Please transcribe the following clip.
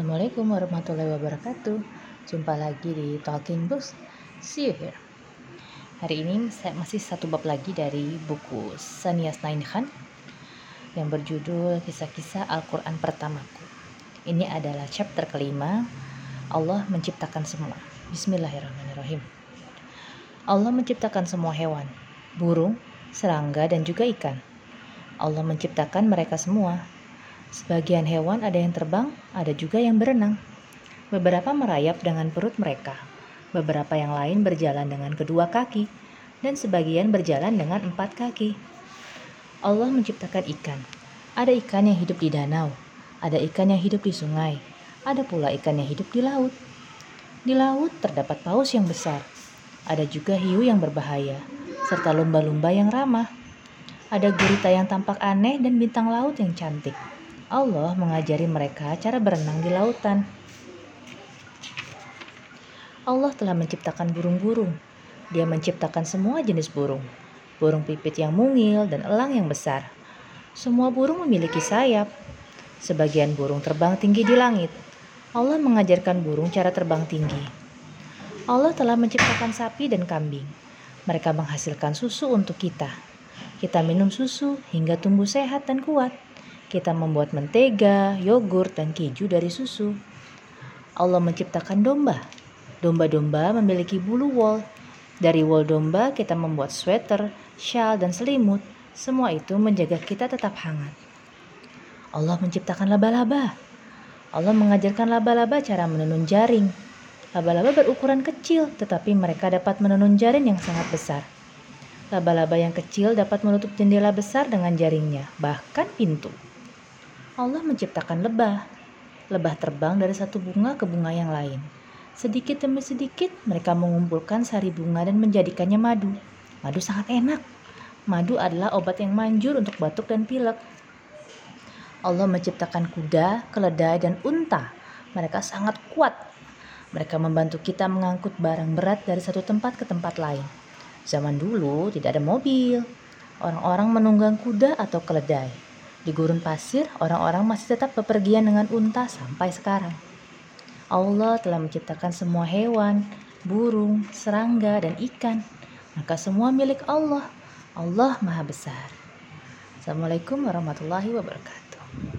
Assalamualaikum warahmatullahi wabarakatuh. Jumpa lagi di Talking Books. See you here. Hari ini saya masih satu bab lagi dari buku Sanias Nainhan yang berjudul Kisah-kisah Al-Quran Pertamaku. Ini adalah chapter kelima. Allah menciptakan semua. Bismillahirrahmanirrahim. Allah menciptakan semua hewan, burung, serangga, dan juga ikan. Allah menciptakan mereka semua Sebagian hewan ada yang terbang, ada juga yang berenang. Beberapa merayap dengan perut mereka, beberapa yang lain berjalan dengan kedua kaki, dan sebagian berjalan dengan empat kaki. Allah menciptakan ikan. Ada ikan yang hidup di danau, ada ikan yang hidup di sungai, ada pula ikan yang hidup di laut. Di laut terdapat paus yang besar, ada juga hiu yang berbahaya, serta lumba-lumba yang ramah. Ada gurita yang tampak aneh dan bintang laut yang cantik. Allah mengajari mereka cara berenang di lautan. Allah telah menciptakan burung-burung. Dia menciptakan semua jenis burung. Burung pipit yang mungil dan elang yang besar. Semua burung memiliki sayap. Sebagian burung terbang tinggi di langit. Allah mengajarkan burung cara terbang tinggi. Allah telah menciptakan sapi dan kambing. Mereka menghasilkan susu untuk kita. Kita minum susu hingga tumbuh sehat dan kuat. Kita membuat mentega, yogurt, dan keju dari susu. Allah menciptakan domba. Domba-domba memiliki bulu wool. Dari wool domba kita membuat sweater, shawl, dan selimut. Semua itu menjaga kita tetap hangat. Allah menciptakan laba-laba. Allah mengajarkan laba-laba cara menenun jaring. Laba-laba berukuran kecil, tetapi mereka dapat menenun jaring yang sangat besar. Laba-laba yang kecil dapat menutup jendela besar dengan jaringnya, bahkan pintu. Allah menciptakan lebah. Lebah terbang dari satu bunga ke bunga yang lain. Sedikit demi sedikit mereka mengumpulkan sari bunga dan menjadikannya madu. Madu sangat enak. Madu adalah obat yang manjur untuk batuk dan pilek. Allah menciptakan kuda, keledai, dan unta. Mereka sangat kuat. Mereka membantu kita mengangkut barang berat dari satu tempat ke tempat lain. Zaman dulu tidak ada mobil. Orang-orang menunggang kuda atau keledai. Di gurun pasir, orang-orang masih tetap bepergian dengan unta sampai sekarang. Allah telah menciptakan semua hewan, burung, serangga, dan ikan. Maka semua milik Allah. Allah Maha Besar. Assalamualaikum warahmatullahi wabarakatuh.